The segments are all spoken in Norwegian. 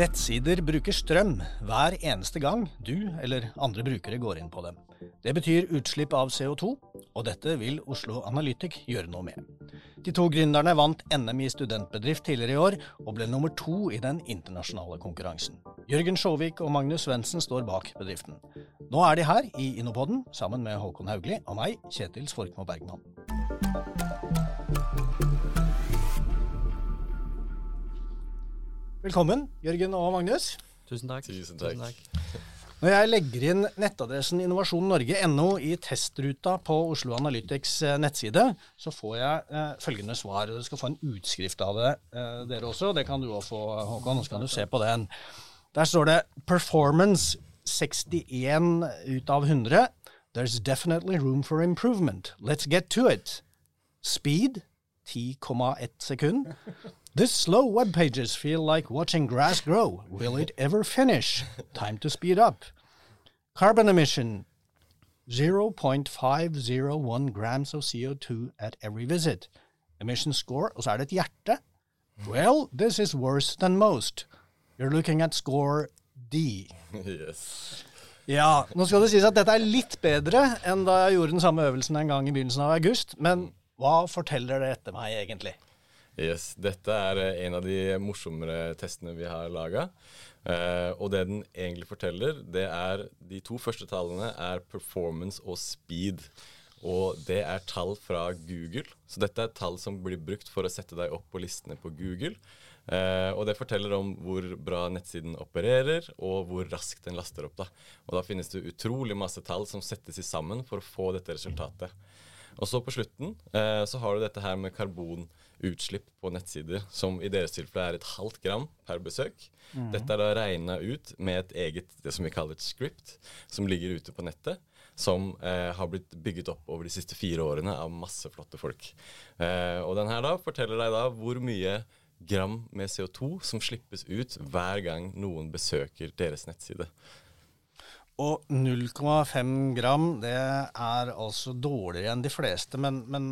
Nettsider bruker strøm hver eneste gang du eller andre brukere går inn på dem. Det betyr utslipp av CO2, og dette vil Oslo Analytic gjøre noe med. De to gründerne vant NM i studentbedrift tidligere i år, og ble nummer to i den internasjonale konkurransen. Jørgen Sjåvik og Magnus Svendsen står bak bedriften. Nå er de her i Innopoden sammen med Håkon Haugli og meg, Kjetil Svorkmo Bergman. Velkommen, Jørgen og Magnus. Tusen takk. Tusen takk. Når jeg legger inn nettadressen innovasjonnorge.no i testruta på Oslo Analytics eh, nettside, så får jeg eh, følgende svar. Dere skal få en utskrift av det, eh, dere også. Det kan du òg få, Håkon. Så kan du se på den. Der står det 'Performance 61 ut av 100'. There's definitely room for improvement. Let's get to it. Speed 10,1 sekund. This slow web pages feel like watching grass grow. Will it ever finish? Time to speed up. Carbon emission 0.501 grams of CO2 at every visit. Emission score, og så er det et hjerte. Well, this is worse than most. You're looking at score D. Yes. Ja, nå skal det sies at dette er litt bedre enn da jeg gjorde den samme øvelsen en gang i begynnelsen av august, men hva forteller det etter meg egentlig? yes. Dette er eh, en av de morsommere testene vi har laga. Eh, og det den egentlig forteller, det er De to første tallene er performance og speed. Og det er tall fra Google. Så dette er tall som blir brukt for å sette deg opp på listene på Google. Eh, og det forteller om hvor bra nettsiden opererer, og hvor raskt den laster opp. da. Og da finnes det utrolig masse tall som settes i sammen for å få dette resultatet. Og så på slutten eh, så har du dette her med karbonutslipp på nettsider, som i deres tilfelle er et halvt gram per besøk. Dette er da regna ut med et eget, det som vi kaller et script, som ligger ute på nettet. Som eh, har blitt bygget opp over de siste fire årene av masse flotte folk. Eh, og den her da forteller deg da hvor mye gram med CO2 som slippes ut hver gang noen besøker deres nettside. Og 0,5 gram, det er altså dårligere enn de fleste. Men, men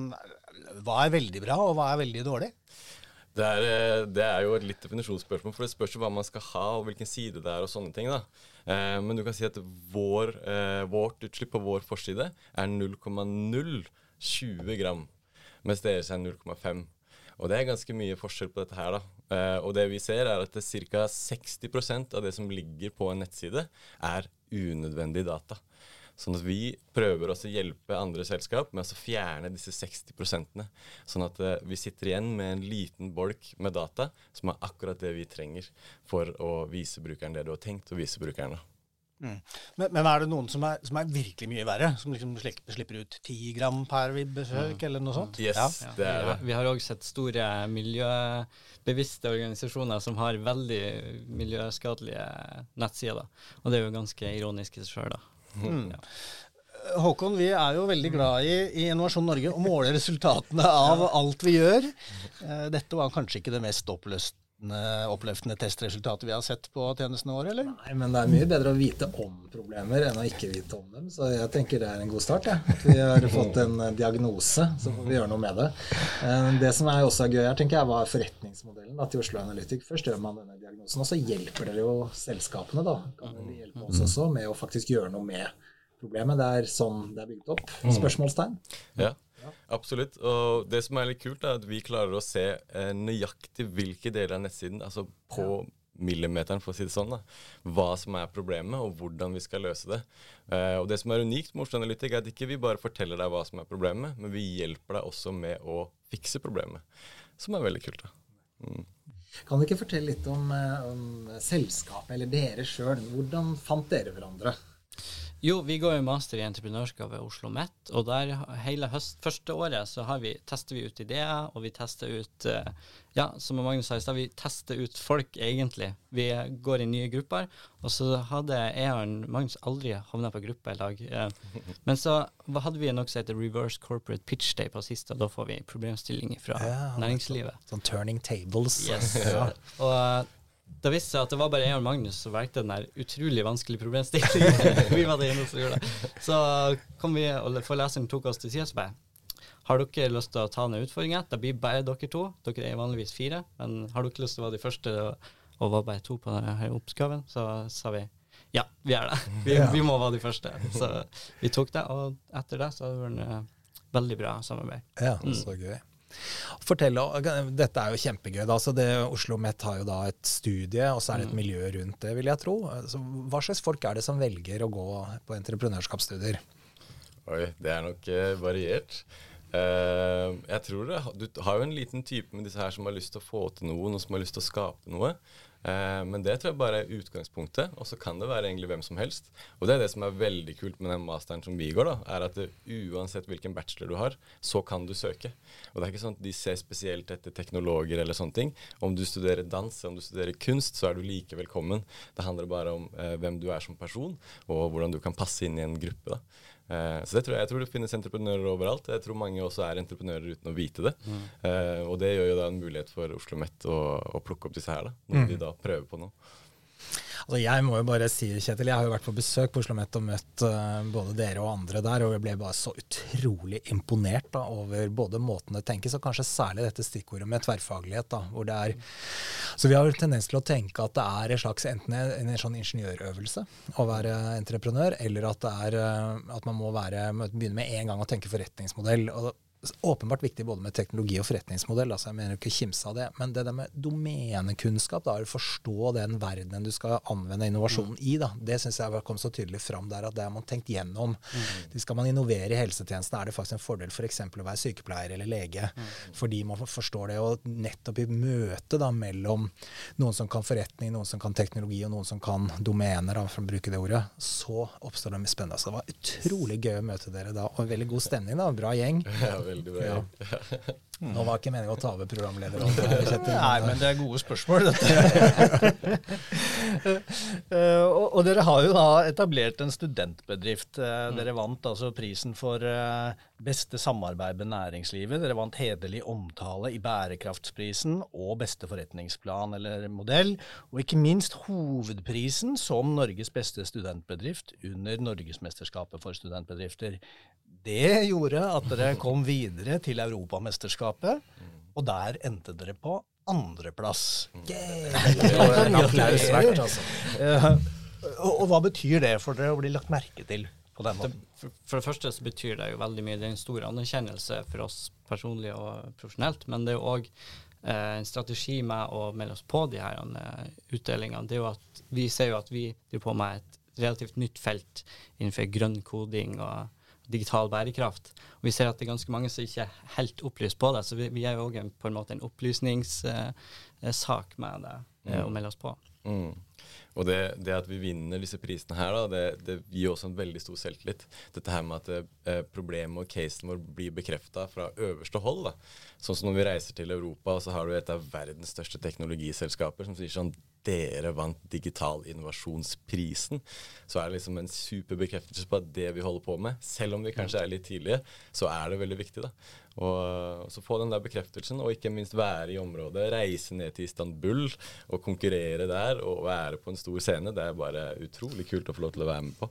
hva er veldig bra, og hva er veldig dårlig? Det er, eh, det er jo et litt definisjonsspørsmål, for det spørs jo hva man skal ha, og hvilken side det er, og sånne ting. da. Eh, men du kan si at vår, eh, vårt utslipp på vår forside er 0,020 gram, mens deres er 0,5. Og det er ganske mye forskjell på dette her, da. Og det vi ser, er at ca. 60% av det som ligger på en nettside, er unødvendig data. Sånn at vi prøver også å hjelpe andre selskap med å fjerne disse 60% Sånn at eh, vi sitter igjen med en liten bolk med data som er akkurat det vi trenger for å vise brukeren det du har tenkt å vise brukeren. Da. Men, men er det noen som er, som er virkelig mye verre? Som liksom slipper, slipper ut 10 gram per besøk, eller noe sånt? Yes, Ja. det er det. Vi har òg sett store miljøbevisste organisasjoner som har veldig miljøskadelige nettsider. da. Og det er jo ganske ironisk i seg sjøl, da. Mm. Håkon, vi er jo veldig glad i, i Innovasjon Norge å måle resultatene av alt vi gjør. Eh, Dette var kanskje ikke det mest oppløftende, oppløftende testresultatet vi har sett på tjenestene våre, eller? Nei, men det er mye bedre å vite om problemer enn å ikke vite om dem. Så jeg tenker det er en god start. Ja. At vi har fått en eh, diagnose, så får vi gjøre noe med det. Eh, Det som er også gøy her, tenker jeg, var forretningsmodellen da, til Oslo Analytic. Først gjør man denne diagnosen, og så hjelper dere jo selskapene, da. Kan dere hjelpe oss også med å faktisk gjøre noe med problemet. Det er sånn det er bygd opp. Spørsmålstegn. Ja, absolutt. Og det som er litt kult, er at vi klarer å se eh, nøyaktig hvilke deler av nettsiden, altså på millimeteren, for å si det sånn, da, hva som er problemet, og hvordan vi skal løse det. Eh, og det som er unikt med Oslo Analytic, er at ikke vi bare forteller deg hva som er problemet, men vi hjelper deg også med å fikse problemet. Som er veldig kult. da. Mm. Kan du ikke fortelle litt om, eh, om selskapet, eller dere sjøl? Hvordan fant dere hverandre? Jo, vi går jo master i entreprenørskap ved Oslo Mett, og der hele høst, første året så har vi, tester vi ut ideer, og vi tester ut eh, Ja, som Magnus sa i stad, vi tester ut folk, egentlig. Vi går i nye grupper, og så hadde jeg og Magnus aldri havna på gruppe i lag. Eh, men så hadde vi noe som heter reverse corporate pitch day på siste, og da får vi problemstillinger fra Ja, næringslivet. Sånn turning tables. Yes. Ja. Og det viste seg at det var bare jeg og Magnus som valgte den der utrolig vanskelige problemstillingen. vi var det eneste som gjorde det. Så kom vi, og foreleseren tok oss til side og bare har dere lyst til å ta ned utfordringa? Det blir bare dere to. Dere er vanligvis fire. Men har dere lyst til å være de første og, var bare to på denne oppgaven? Så sa vi ja, vi er det. Vi, vi, må være de første. Så vi tok det, og etter det så har det vært en eh, veldig bra samarbeid. Ja, så gøy. Fortell, Dette er jo kjempegøy. Da. Så det, Oslo Met har jo da et studie, og så er det et mm. miljø rundt det, vil jeg tro. Så hva slags folk er det som velger å gå på entreprenørskapsstudier? Oi, det er nok uh, variert. Uh, jeg tror det, Du har jo en liten type med disse her som har lyst til å få til noe, og som har lyst til å skape noe. Uh, men det tror jeg bare er utgangspunktet, og så kan det være egentlig hvem som helst. Og det er det som er veldig kult med den masteren som vi går, da, er at det, uansett hvilken bachelor du har, så kan du søke. Og det er ikke sånn at de ser spesielt etter teknologer eller sånne ting. Om du studerer dans, om du studerer kunst, så er du like velkommen. Det handler bare om eh, hvem du er som person, og hvordan du kan passe inn i en gruppe. da. Uh, så det tror jeg, jeg tror det finnes entreprenører overalt. Jeg tror mange også er entreprenører uten å vite det. Mm. Uh, og det gjør jo da en mulighet for Oslo OsloMet å, å plukke opp disse her, da, når mm. de da prøver på noe. Altså jeg må jo bare si, Kjetil, jeg har jo vært på besøk på Oslo Met og møtt uh, både dere og andre der, og jeg ble bare så utrolig imponert da, over både måten det tenkes, og kanskje særlig dette stikkordet med tverrfaglighet. da, hvor det er, Så vi har jo tendens til å tenke at det er en slags enten en, en sånn ingeniørøvelse å være entreprenør, eller at, det er, uh, at man må være, begynne med en gang å tenke forretningsmodell. og åpenbart viktig både med teknologi og forretningsmodell, altså jeg mener ikke kimse av det, men det der med domenekunnskap, da, å forstå den verdenen du skal anvende innovasjonen mm. i, da, det syns jeg kom så tydelig fram der at det har man tenkt gjennom. Mm. Skal man innovere i helsetjenesten, er det faktisk en fordel f.eks. For å være sykepleier eller lege, mm. fordi man forstår det. Og nettopp i møtet da, mellom noen som kan forretning, noen som kan teknologi, og noen som kan domener, da, for å bruke det ordet, så oppstår det mye spennende. Så det var utrolig gøy å møte dere da, og veldig god stemning. da, Bra gjeng. Veldig bra. Ja. Nå var ikke meningen å ta over programlederrollen. Nei, men det er gode spørsmål, dette. uh, og, og, dere har jo da etablert en studentbedrift. Uh, dere vant altså prisen for uh, beste samarbeid med næringslivet. Dere vant hederlig omtale i Bærekraftsprisen og beste forretningsplan eller modell. Og ikke minst hovedprisen som Norges beste studentbedrift under Norgesmesterskapet for studentbedrifter. Det gjorde at dere kom videre til Europamesterskapet, og der endte dere på andreplass. Yeah. Applaus altså. og, og hva betyr det for dere å bli lagt merke til? på den måten? For, for, det første så betyr det jo veldig mye. Det er en stor anerkjennelse for oss personlig og profesjonelt. Men det er jo òg eh, en strategi med å melde oss på de her uh, utdelingene. Det er jo at Vi ser jo at vi driver på med et relativt nytt felt innenfor grønn koding og digital bærekraft. Og vi ser at det er ganske mange som ikke er helt opplyst på det, så vi, vi er jo òg på en måte en opplysningssak uh, med det mm. å melde oss på. Mm. Og det, det, at vi vinner disse prisene her, da, det, det, gir også en veldig stor selvtillit. Dette her med at eh, problemet og casen vår blir bekrefta fra øverste hold. da. Sånn som når vi reiser til Europa, så har du et av verdens største teknologiselskaper som sier sånn dere vant Digital innovasjonsprisen, så er det liksom en super bekreftelse på at det vi holder på med, selv om vi kanskje er litt tidlige, så er det veldig viktig. da. Og så få den der bekreftelsen, og ikke minst være i området. Reise ned til Istanbul og konkurrere der og være på en stor scene. Det er bare utrolig kult å få lov til å være med på.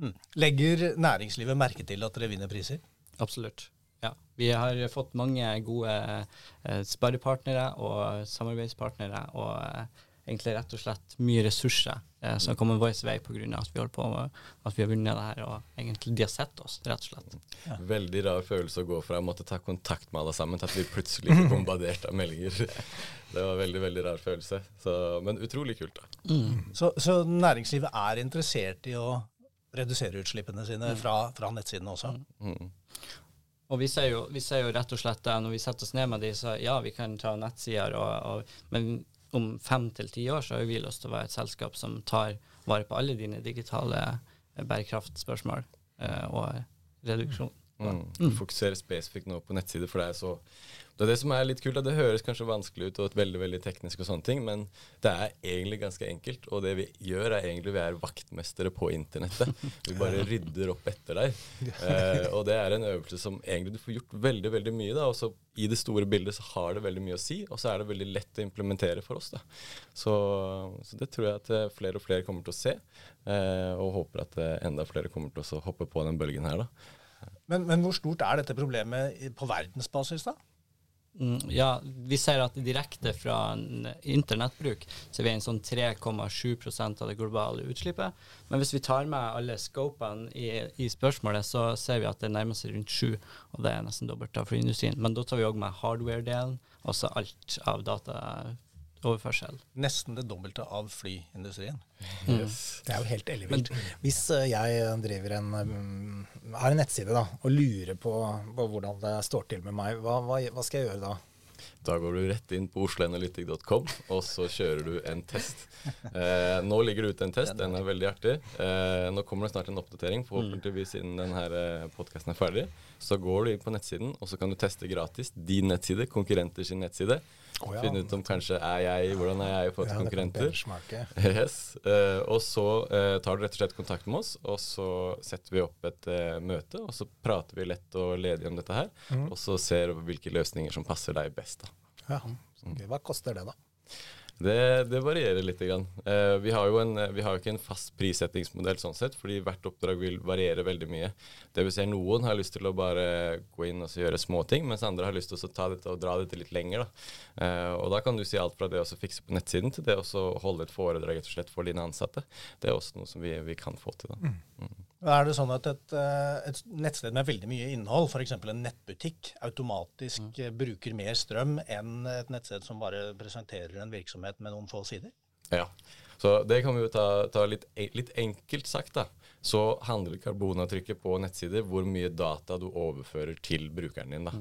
Mm. Legger næringslivet merke til at dere vinner priser? Absolutt. Ja. Vi har fått mange gode eh, sparepartnere og samarbeidspartnere. og eh, egentlig rett og slett mye ressurser eh, som har kommet vår vei pga. at vi holder på med, at vi har vunnet det her, og egentlig de har sett oss, rett og slett. Ja. Veldig rar følelse å gå fra å måtte ta kontakt med alle sammen til at vi plutselig blir bombardert av meldinger. Det var veldig veldig rar følelse, så, men utrolig kult. da. Mm. Så, så, næringslivet er interessert i å redusere utslippene sine fra, fra nettsidene også? Mm. Og vi ser, jo, vi ser, jo, rett og slett det, når vi setter oss ned med de, så ja, vi kan ta nettsider, og, og, men om fem til ti år så har vi lyst til å være et selskap som tar vare på alle dine digitale eh, bærekraftspørsmål eh, og reduksjon. Mm. Fokusere spesifikt nå på nettsider, for det er så det er det som er litt kult. Det høres kanskje vanskelig ut og veldig veldig teknisk, og sånne ting, men det er egentlig ganske enkelt. Og det vi gjør, er egentlig vi er vaktmestere på internettet. Vi bare rydder opp etter deg. Eh, og det er en øvelse som egentlig du får gjort veldig veldig mye. da, og så I det store bildet så har det veldig mye å si, og så er det veldig lett å implementere for oss. da. Så, så det tror jeg at eh, flere og flere kommer til å se, eh, og håper at eh, enda flere kommer til å hoppe på den bølgen her. da. Men, men hvor stort er dette problemet på verdensbasis, da? Mm, ja, vi ser at direkte fra internettbruk så er vi en sånn 3,7% av det globale utslippet. Men hvis vi tar med alle scopene i, i spørsmålet, så ser vi at det nærmer seg rundt 7, og det er nesten dobbelt av flyindustrien. Men da tar vi òg med hardware-delen, altså alt av dataoverførsel. Nesten det dobbelte av flyindustrien. Yes. Det er jo helt ellevilt. Hvis eh, jeg driver en, mm, har en nettside da, og lurer på, på hvordan det står til med meg, hva, hva, hva skal jeg gjøre da? Da går du rett inn på osloanalytic.com, og så kjører du en test. Eh, nå ligger det ute en test, den er veldig artig. Eh, nå kommer det snart en oppdatering, forhåpentligvis innen denne podkasten er ferdig. Så går du inn på nettsiden, og så kan du teste gratis din nettside, konkurrenter sin nettside. Oh, ja, Finne ut om kanskje er jeg, hvordan er jeg i forhold til Ja, konkurrenter. Yes. Eh, og så eh, tar du rett og slett kontakt med oss, og så setter vi opp et eh, møte, og så prater vi lett og ledig om dette her, og så ser vi hvilke løsninger som passer deg best. da. Ja. Okay. Hva koster det, da? Det, det varierer litt. Grann. Eh, vi har jo en, vi har ikke en fast prissettingsmodell sånn sett, fordi hvert oppdrag vil variere veldig mye. Det vil si Noen har lyst til å bare gå inn og så gjøre småting, mens andre har lyst til å ta dette og dra dette litt lenger. Da. Eh, og da kan du si alt fra det å fikse på nettsiden til det å holde et foredrag rett og slett for dine ansatte. Det er også noe som vi, vi kan få til. da. Er det sånn at et, eh, et nettsted med veldig mye innhold, f.eks. en nettbutikk, automatisk mm. bruker mer strøm enn et nettsted som bare presenterer en virksomhet med noen få sider? Ja, så det kan vi jo ta, ta litt, litt enkelt sagt. da. Så handler karbonavtrykket på nettsider hvor mye data du overfører til brukeren din. da.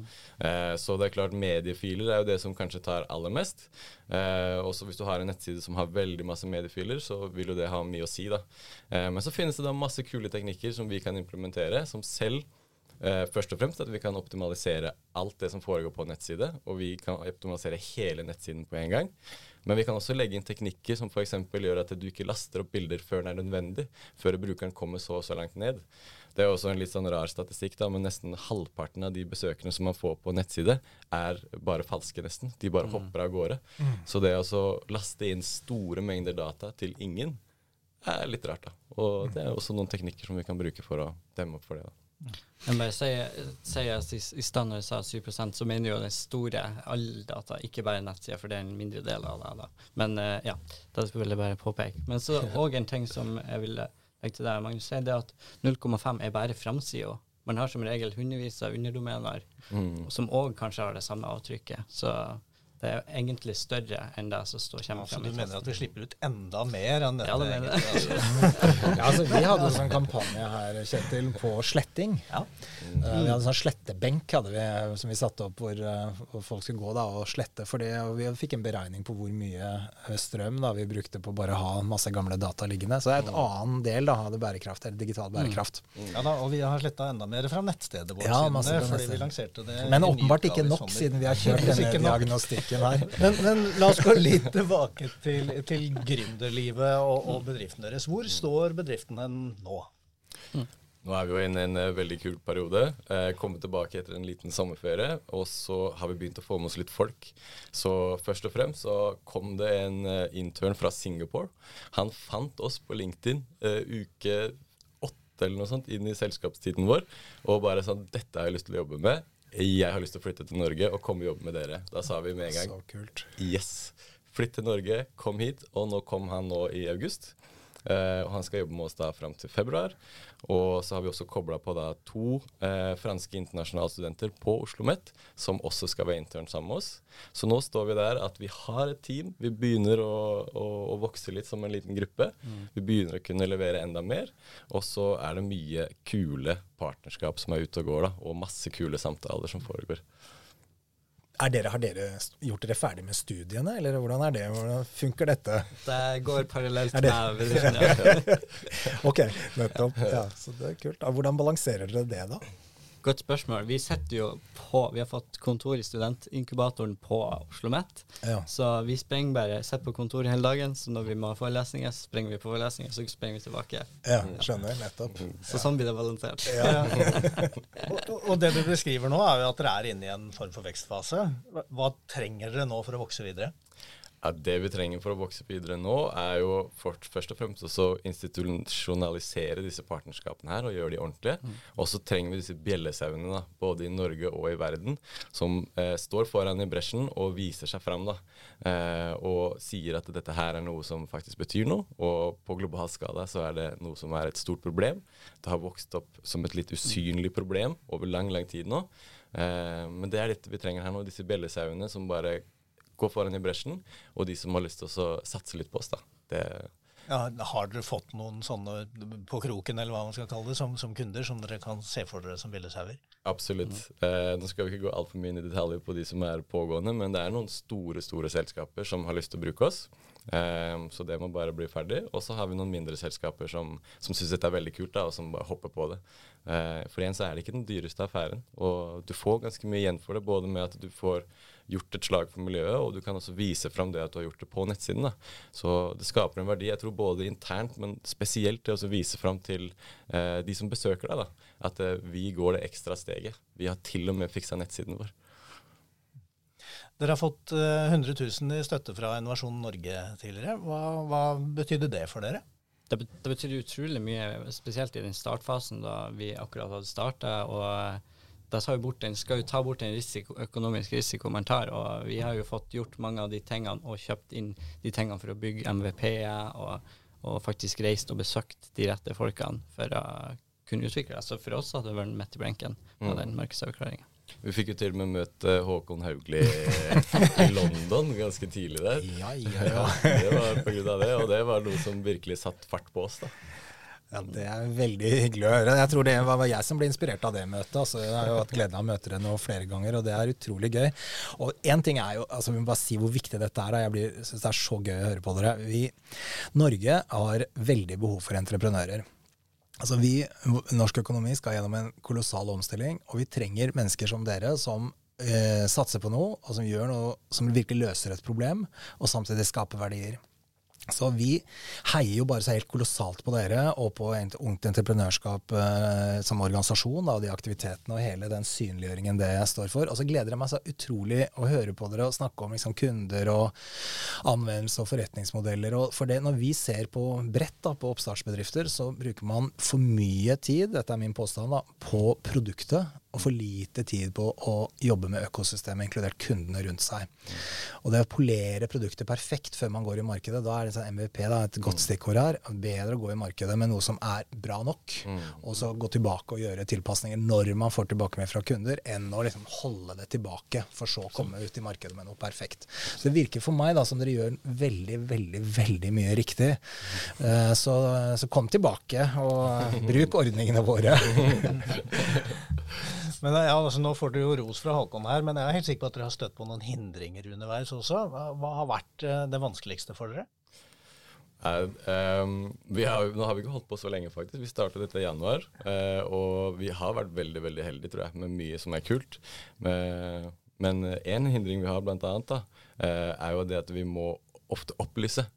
Eh, så det er klart mediefiler er jo det som kanskje tar aller mest. Eh, også hvis du har en nettside som har veldig masse mediefiler, så vil jo det ha mye å si. da. Eh, men så finnes det da masse kule teknikker som vi kan implementere, som selv Eh, først og fremst at vi kan optimalisere alt det som foregår på nettside, og vi kan optimalisere hele nettsiden på en gang. Men vi kan også legge inn teknikker som f.eks. gjør at du ikke laster opp bilder før det er nødvendig, før brukeren kommer så og så langt ned. Det er også en litt sånn rar statistikk, da, men nesten halvparten av de besøkende som man får på nettside, er bare falske, nesten. De bare hopper av gårde. Så det å laste inn store mengder data til ingen, er litt rart, da. Og det er også noen teknikker som vi kan bruke for å demme opp for det. da. Jeg bare sier, i, i stand når jeg sa 7 så mener jo den store all data, ikke bare nettsida, for det er en mindre del av det. da. Men uh, ja, det vil jeg bare påpeke. Men så òg en ting som jeg ville legge til deg, Magnus, er det at 0,5 er bare framsida. Man har som regel hundrevis av underdomener Mm. som òg kanskje har det samme avtrykket. Så det er egentlig større enn det som står kommer fram. Så du mener at vi slipper ut enda mer enn dette? Ja, det mener jeg. altså. Ja, altså, vi hadde en sånn kampanje her, Kjetil, på sletting. Ja. Eh, vi hadde en sånn slettebenk hadde vi, som vi satte opp hvor, hvor folk skulle gå da, og slette. For det, og vi fikk en beregning på hvor mye eh, strøm da, vi brukte på bare å ha masse gamle data liggende. Så det er et annen del da, av det bærekraft, eller digital bærekraft. Ja da, og vi har sletta enda mer fra nettstedet vårt Ja, siden masse det, fordi vi lanserte det. Men åpenbart ikke nok, siden vi har kjørt denne ikke nok. her. Men, men la oss gå litt tilbake til, til gründerlivet og, og bedriften deres. Hvor står bedriften hen nå? Nå er vi jo inne i en eh, veldig kul periode. Eh, kommet tilbake etter en liten sommerferie, og så har vi begynt å få med oss litt folk. Så først og fremst så kom det en eh, intern fra Singapore. Han fant oss på LinkedIn eh, uke åtte eller noe sånt inn i selskapstiden vår, og bare sånn Dette har jeg lyst til å jobbe med. Jeg har lyst til å flytte til Norge og komme og jobbe med dere. Da sa vi med en gang Så kult. Yes. Flytt til Norge, kom hit. Og nå kom han nå i august. Eh, og han skal jobbe med oss da fram til februar. Og så har vi også kobla på da to uh, franske internasjonale studenter på Oslo OsloMet, som også skal være intern sammen med oss. Så nå står vi der at vi har et team. Vi begynner å, å, å vokse litt som en liten gruppe. Vi begynner å kunne levere enda mer. Og så er det mye kule partnerskap som er ute og går, da. Og masse kule samtaler som foregår. Er dere, har dere gjort dere ferdig med studiene, eller hvordan er det? Hvordan funker dette? Det går parallelt det- med bedriften. Ja. Ok, nettopp. Ja, så det er kult. Hvordan balanserer dere det, da? Godt spørsmål. Vi sitter jo på Vi har fått kontor i studentinkubatoren på Oslo OsloMet. Ja. Så vi springer bare, sitter på kontoret hele dagen. Så når vi må ha forelesninger, så sprenger vi på forelesninger, så sprenger vi tilbake. Ja, skjønner. Nettopp. Så sånn blir det balansert. Ja. og, og det du beskriver nå, er jo at dere er inne i en form for vekstfase. Hva, hva trenger dere nå for å vokse videre? Ja, det vi trenger for å vokse videre nå, er jo fort, først og fremst å institusjonalisere disse partnerskapene her og gjøre de ordentlige. Mm. Og så trenger vi disse bjellesauene, da, både i Norge og i verden, som eh, står foran i bresjen og viser seg fram. da, eh, Og sier at dette her er noe som faktisk betyr noe. Og på global skala så er det noe som er et stort problem. Det har vokst opp som et litt usynlig problem over lang, lang tid nå. Eh, men det er dette vi trenger her nå, disse bjellesauene som bare gå foran i bresjen, og de som har lyst til å satse litt på oss. da. Det ja, har dere fått noen sånne på kroken, eller hva man skal kalle det, som, som kunder, som dere kan se for dere som billesauer? Absolutt. Mm. Eh, nå skal vi ikke gå altfor mye inn i detaljer på de som er pågående, men det er noen store store selskaper som har lyst til å bruke oss. Eh, så det må bare bli ferdig. Og så har vi noen mindre selskaper som, som syns dette er veldig kult, da, og som bare hopper på det. Uh, for igjen så er det ikke den dyreste affæren, og du får ganske mye igjen for det, både med at du får gjort et slag for miljøet, og du kan også vise fram det at du har gjort det på nettsiden. Da. Så det skaper en verdi, jeg tror både internt, men spesielt det å vise fram til uh, de som besøker deg, da, at uh, vi går det ekstra steget. Vi har til og med fiksa nettsiden vår. Dere har fått eh, 100 000 i støtte fra Innovasjon Norge tidligere. Hva, hva betydde det for dere? Det, det betydde utrolig mye, spesielt i den startfasen da vi akkurat hadde starta. Da tar vi bort den, skal vi ta bort en risiko, økonomisk risiko man tar. Og vi har jo fått gjort mange av de tingene og kjøpt inn de tingene for å bygge MVP-er, og, og, faktisk reist og besøkt de rette folkene for å kunne utvikle det. Så for oss hadde det vært midt i blenken på mm. den markedsavklaringa. Vi fikk jo til og med møte Håkon Haugli i London ganske tidlig der. Ja, ja, ja. Det var på grunn av det, og det var noe som virkelig satt fart på oss. da. Ja, Det er veldig hyggelig å høre. Jeg tror det var jeg som ble inspirert av det møtet. Altså, jeg har jo hatt gleden av å møte dere nå flere ganger, og det er utrolig gøy. Og én ting er jo, altså Vi må bare si hvor viktig dette er. Jeg synes det er så gøy å høre på dere. Vi, Norge har veldig behov for entreprenører. Altså vi, Norsk økonomi skal gjennom en kolossal omstilling, og vi trenger mennesker som dere som eh, satser på noe, og som gjør noe som virkelig løser et problem, og samtidig skaper verdier. Så vi heier jo bare så helt kolossalt på dere og på Ungt Entreprenørskap eh, som organisasjon da, og de aktivitetene og hele den synliggjøringen det står for. Og så gleder jeg meg så utrolig å høre på dere og snakke om liksom, kunder og anvendelse og forretningsmodeller. Og for det, når vi ser på bredt da, på oppstartsbedrifter, så bruker man for mye tid, dette er min påstand, da, på produktet og for lite tid på å jobbe med økosystemet, inkludert kundene rundt seg. Og det å polere produktet perfekt før man går i markedet, da er det sånn MVP da, et godt stikkord her. Bedre å gå i markedet med noe som er bra nok, mm. og så gå tilbake og gjøre tilpasninger når man får tilbake med fra kunder, enn å liksom holde det tilbake, for så å komme ut i markedet med noe perfekt. Så det virker for meg da som dere gjør veldig, veldig, veldig mye riktig. Uh, så, så kom tilbake, og bruk ordningene våre. Men ja, altså, Nå får du jo ros fra Håkon her, men jeg er helt sikker på at dere har støtt på noen hindringer underveis også. Hva, hva har vært uh, det vanskeligste for dere? Uh, um, har, nå har vi ikke holdt på så lenge, faktisk. Vi startet dette i januar. Uh, og vi har vært veldig veldig heldige, tror jeg, med mye som er kult. Med, men en hindring vi har, blant annet, da, uh, er jo det at vi må ofte opplyse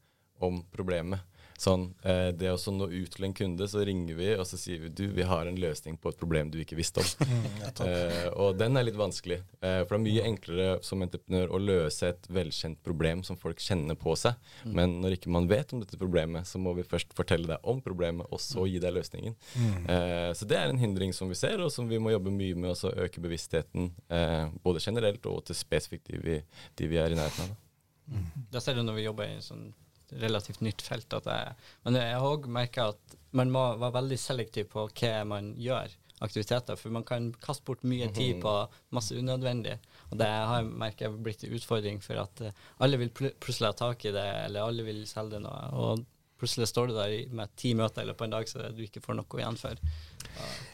om problemet. Sånn, eh, det å nå ut til en kunde, så ringer vi og så sier vi du, vi har en løsning på et problem du ikke visste om. Mm, eh, og den er litt vanskelig. Eh, for det er mye enklere som entreprenør å løse et velkjent problem som folk kjenner på seg. Mm. Men når ikke man vet om dette problemet, så må vi først fortelle deg om problemet, og så gi deg løsningen. Mm. Eh, så det er en hindring som vi ser, og som vi må jobbe mye med å øke bevisstheten eh, både generelt og til spesifikt de vi, de vi er i nærheten av. Da. Mm. Da ser du når vi jobber i sånn relativt nytt felt. Jeg, men jeg har òg merka at man må være veldig selektiv på hva man gjør aktiviteter, for man kan kaste bort mye tid mhm. på masse unødvendig. Og det har jeg merket blitt en utfordring, for at uh, alle vil pl plutselig ha tak i det, eller alle vil selge noe. Og plutselig står du der med ti møter i løpet av en dag så du ikke får noe igjen for.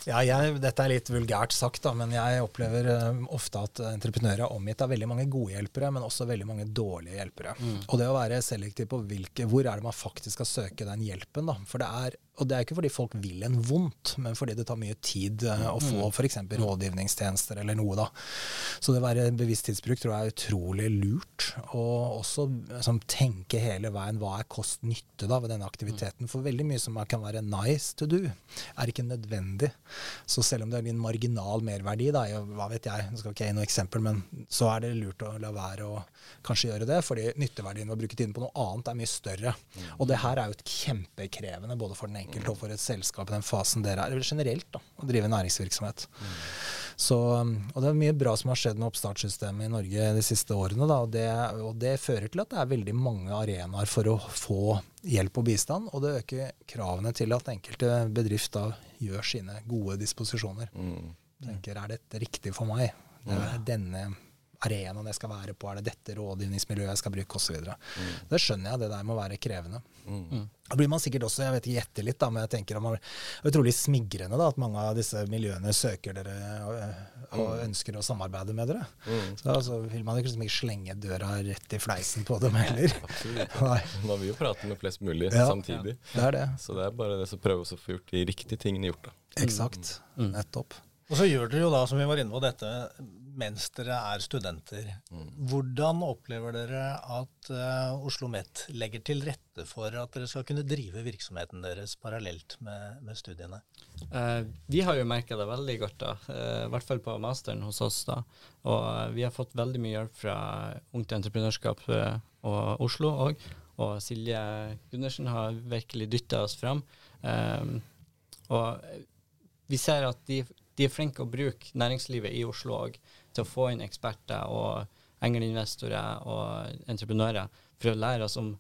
Ja, jeg, Dette er litt vulgært sagt, da, men jeg opplever uh, ofte at entreprenører er omgitt av veldig mange gode hjelpere, men også veldig mange dårlige hjelpere. Mm. Og det å være selektiv på hvilke, hvor er det man faktisk skal søke den hjelpen, da. For det er og det er ikke fordi folk vil en vondt, men fordi det tar mye tid uh, å få mm. f.eks. rådgivningstjenester eller noe. da. Så det å være bevisst tidsbruk tror jeg er utrolig lurt. Og også liksom, tenke hele veien hva er kost-nytte ved denne aktiviteten. For veldig mye som kan være nice to do, er ikke nødvendig. Så selv om det er en marginal merverdi, da, hva vet jeg, nå skal ikke jeg gi noe eksempel, men så er det lurt å la være å kanskje gjøre det, fordi nytteverdien ved å bruke tiden på noe annet er mye større. Og det her er jo et kjempekrevende både for den enkelte enkelt og for et selskap i den fasen dere er, eller generelt, da, å drive næringsvirksomhet. Mm. Så, og det er mye bra som har skjedd med oppstartssystemet i Norge de siste årene. Da, og, det, og, det, fører til at det er veldig mange arenaer for å få hjelp og bistand, og det øker kravene til at enkelte bedrift gjør sine gode disposisjoner. Mm. Tenker, Er dette riktig for meg? Det er denne arenaen jeg skal være på, er det dette rådgivningsmiljøet jeg skal bruke, osv. Mm. Det skjønner jeg, det der må være krevende. Mm. mm. Da blir man sikkert også, jeg vet ikke, gjette litt, da, men jeg tenker at man er utrolig smigrende da, at mange av disse miljøene søker dere og, og mm. ønsker å samarbeide med dere. Mm. Så altså, vil man liksom ikke slenge døra rett i fleisen på dem heller. Absolutt. Man vil jo prate med flest mulig ja, samtidig. Ja, det er det. Så det er bare det som prøver å få gjort de riktige tingene gjort. da. Eksakt. Mm. Nettopp. Og så gjør dere jo da, som vi var inne på, dette mens dere er studenter. Mm. Hvordan opplever dere at uh, Oslo OsloMet legger til rette for at dere skal kunne drive virksomheten deres parallelt med, med studiene? Uh, vi har jo merka det veldig godt, da, uh, i hvert fall på masteren hos oss. da. Og vi har fått veldig mye hjelp fra Ungt Entreprenørskap og Oslo òg. Og Silje Gundersen har virkelig dytta oss fram. og vi ser at de, de er flinke å bruke næringslivet i Oslo òg til å få inn eksperter og engelinvestorer og entreprenører for å lære oss om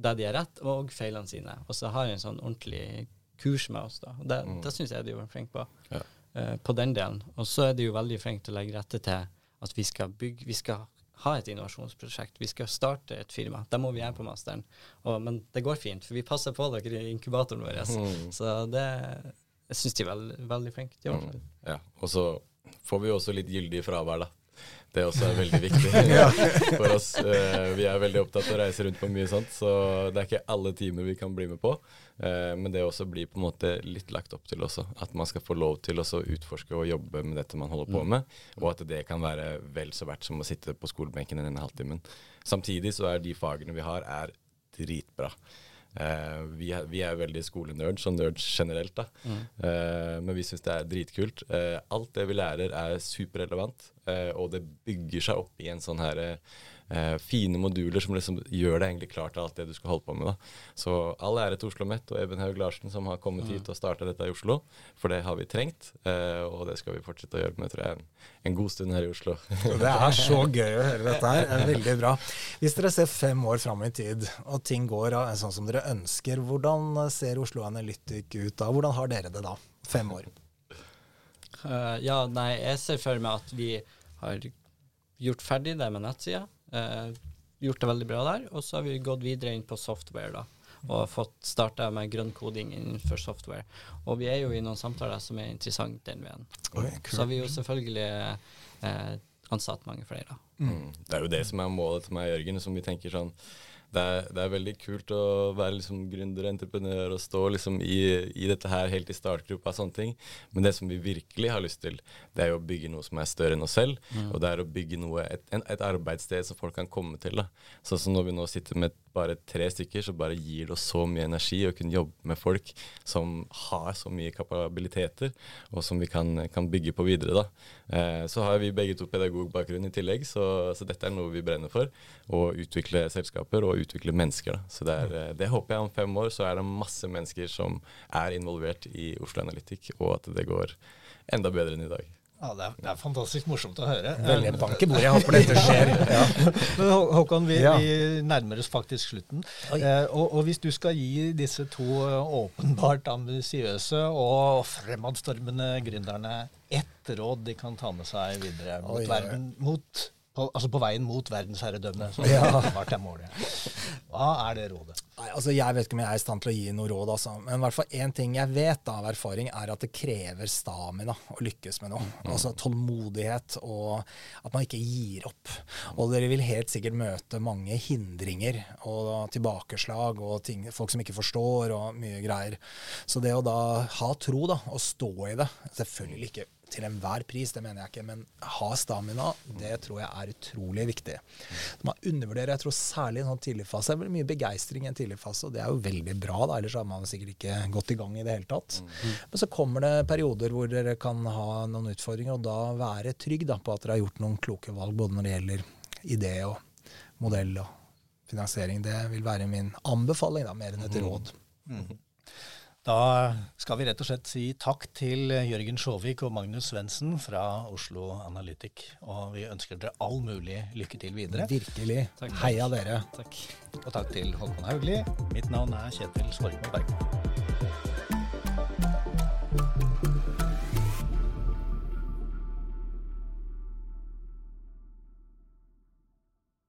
det de har rett, og feilene sine. Og så har jeg en sånn ordentlig kurs med oss. da. Det, mm. det syns jeg de er flinke på, ja. uh, på den delen. Og så er de jo veldig flinke til å legge rette til at vi skal bygge, vi skal ha et innovasjonsprosjekt. Vi skal starte et firma. Det må vi gjøre på masteren. Og, men det går fint, for vi passer på dere i inkubatoren vår. Mm. Så det jeg syns de er veldig, veldig flinke. De mm. Ja, og så får vi også litt gyldig fravær, da. Det også er veldig viktig for oss. Eh, vi er veldig opptatt av å reise rundt på mye sånt, så det er ikke alle timer vi kan bli med på. Eh, men det også blir på en måte litt lagt opp til også. At man skal få lov til å utforske og jobbe med dette man holder på mm. med. Og at det kan være vel så verdt som å sitte på skolebenken denne halvtimen. Samtidig så er de fagene vi har, er dritbra. Uh, vi, er, vi, er, veldig skolenerds og nerds generelt, da. Mm. Uh, men vi syns det er dritkult. Uh, alt det vi lærer er superrelevant, og det bygger seg opp i en sånn herre eh, fine moduler som liksom gjør det egentlig klart til alt det du skal holde på med. da. Så all ære til Oslo Met og Even Haug Larsen som har kommet mm. hit og starta dette i Oslo. For det har vi trengt, eh, og det skal vi fortsette å gjøre med tror jeg, en, en god stund her i Oslo. det er så gøy å høre dette her. Det er veldig bra. Hvis dere ser fem år fram i tid, og ting går sånn som dere ønsker, hvordan ser Oslo Analytic ut da? Hvordan har dere det da? Fem år. Uh, ja, nei, jeg ser for meg at vi har gjort ferdig det med nettsida. Eh, gjort det veldig bra der. Og så har vi gått videre inn på software, da. Og fått starta med grønn koding innenfor software. Og vi er jo i noen samtaler som er interessante den veien. Så har vi jo selvfølgelig eh, ansatt mange flere. Mm. Det er jo det som er målet til meg og Jørgen, som vi tenker sånn det er, det er, veldig kult å være liksom gründer, entreprenør og stå liksom i, i, dette her helt i startgruppa og sånne ting. Men det som vi virkelig har lyst til, det er jo å bygge noe som er større enn oss selv. Mm. Og det er å bygge noe, et, et arbeidssted som folk kan komme til. da. Sånn som når vi nå sitter med bare tre stykker, så bare gir det oss så mye energi å kunne jobbe med folk som har så mye kapabiliteter, og som vi kan, kan bygge på videre. Eh, så har vi begge to pedagogbakgrunn i tillegg, så, så dette er noe vi brenner for. Å utvikle selskaper og utvikle mennesker. Da. Så det, er, eh, det, håper jeg om fem år så er det masse mennesker som er involvert i Oslo Analytic, og at det går enda bedre enn i dag. Ja, det er, det er, fantastisk morsomt å høre. Veldig bank i bordet. Jeg håper dette skjer. Ja. Men Håkon, vi, ja. vi, nærmer oss faktisk slutten. Eh, og, og, hvis du skal gi disse to eh, åpenbart ambisiøse og fremadstormende gründerne ett råd de kan ta med seg videre mot, verden, mot på, altså på veien mot verdensherredømme. Så Ja. åpenbart er målet. Hva er det rådet? Nei, altså Jeg vet ikke om jeg er i stand til å gi noe råd, altså. men i hvert fall én ting jeg vet da, av erfaring, er at det krever stamina å lykkes med noe. Altså tålmodighet, og at man ikke gir opp. Og dere vil helt sikkert møte mange hindringer og tilbakeslag og ting, folk som ikke forstår, og mye greier. Så det å da ha tro da, og stå i det, selvfølgelig ikke til enhver pris, det mener jeg ikke, men ha stamina, det tror jeg er utrolig viktig. Man undervurderer, jeg tror særlig i en sånn tidlig fase, det er mye begeistring i en tidlig fase, og det er jo veldig bra, da, ellers har man sikkert ikke gått i gang i det hele tatt. Men så kommer det perioder hvor dere kan ha noen utfordringer, og da være trygg da, på at dere har gjort noen kloke valg, både når det gjelder idé og modell og finansiering. Det vil være min anbefaling, da, mer enn et råd. Da skal vi rett og slett si takk til Jørgen Sjåvik og Magnus Svendsen fra Oslo Analytic. Og vi ønsker dere all mulig lykke til videre. Virkelig. Takk. Heia dere. Takk. Og takk til Håkon Haugli. Mitt navn er Kjetil Svorkmo Bergman.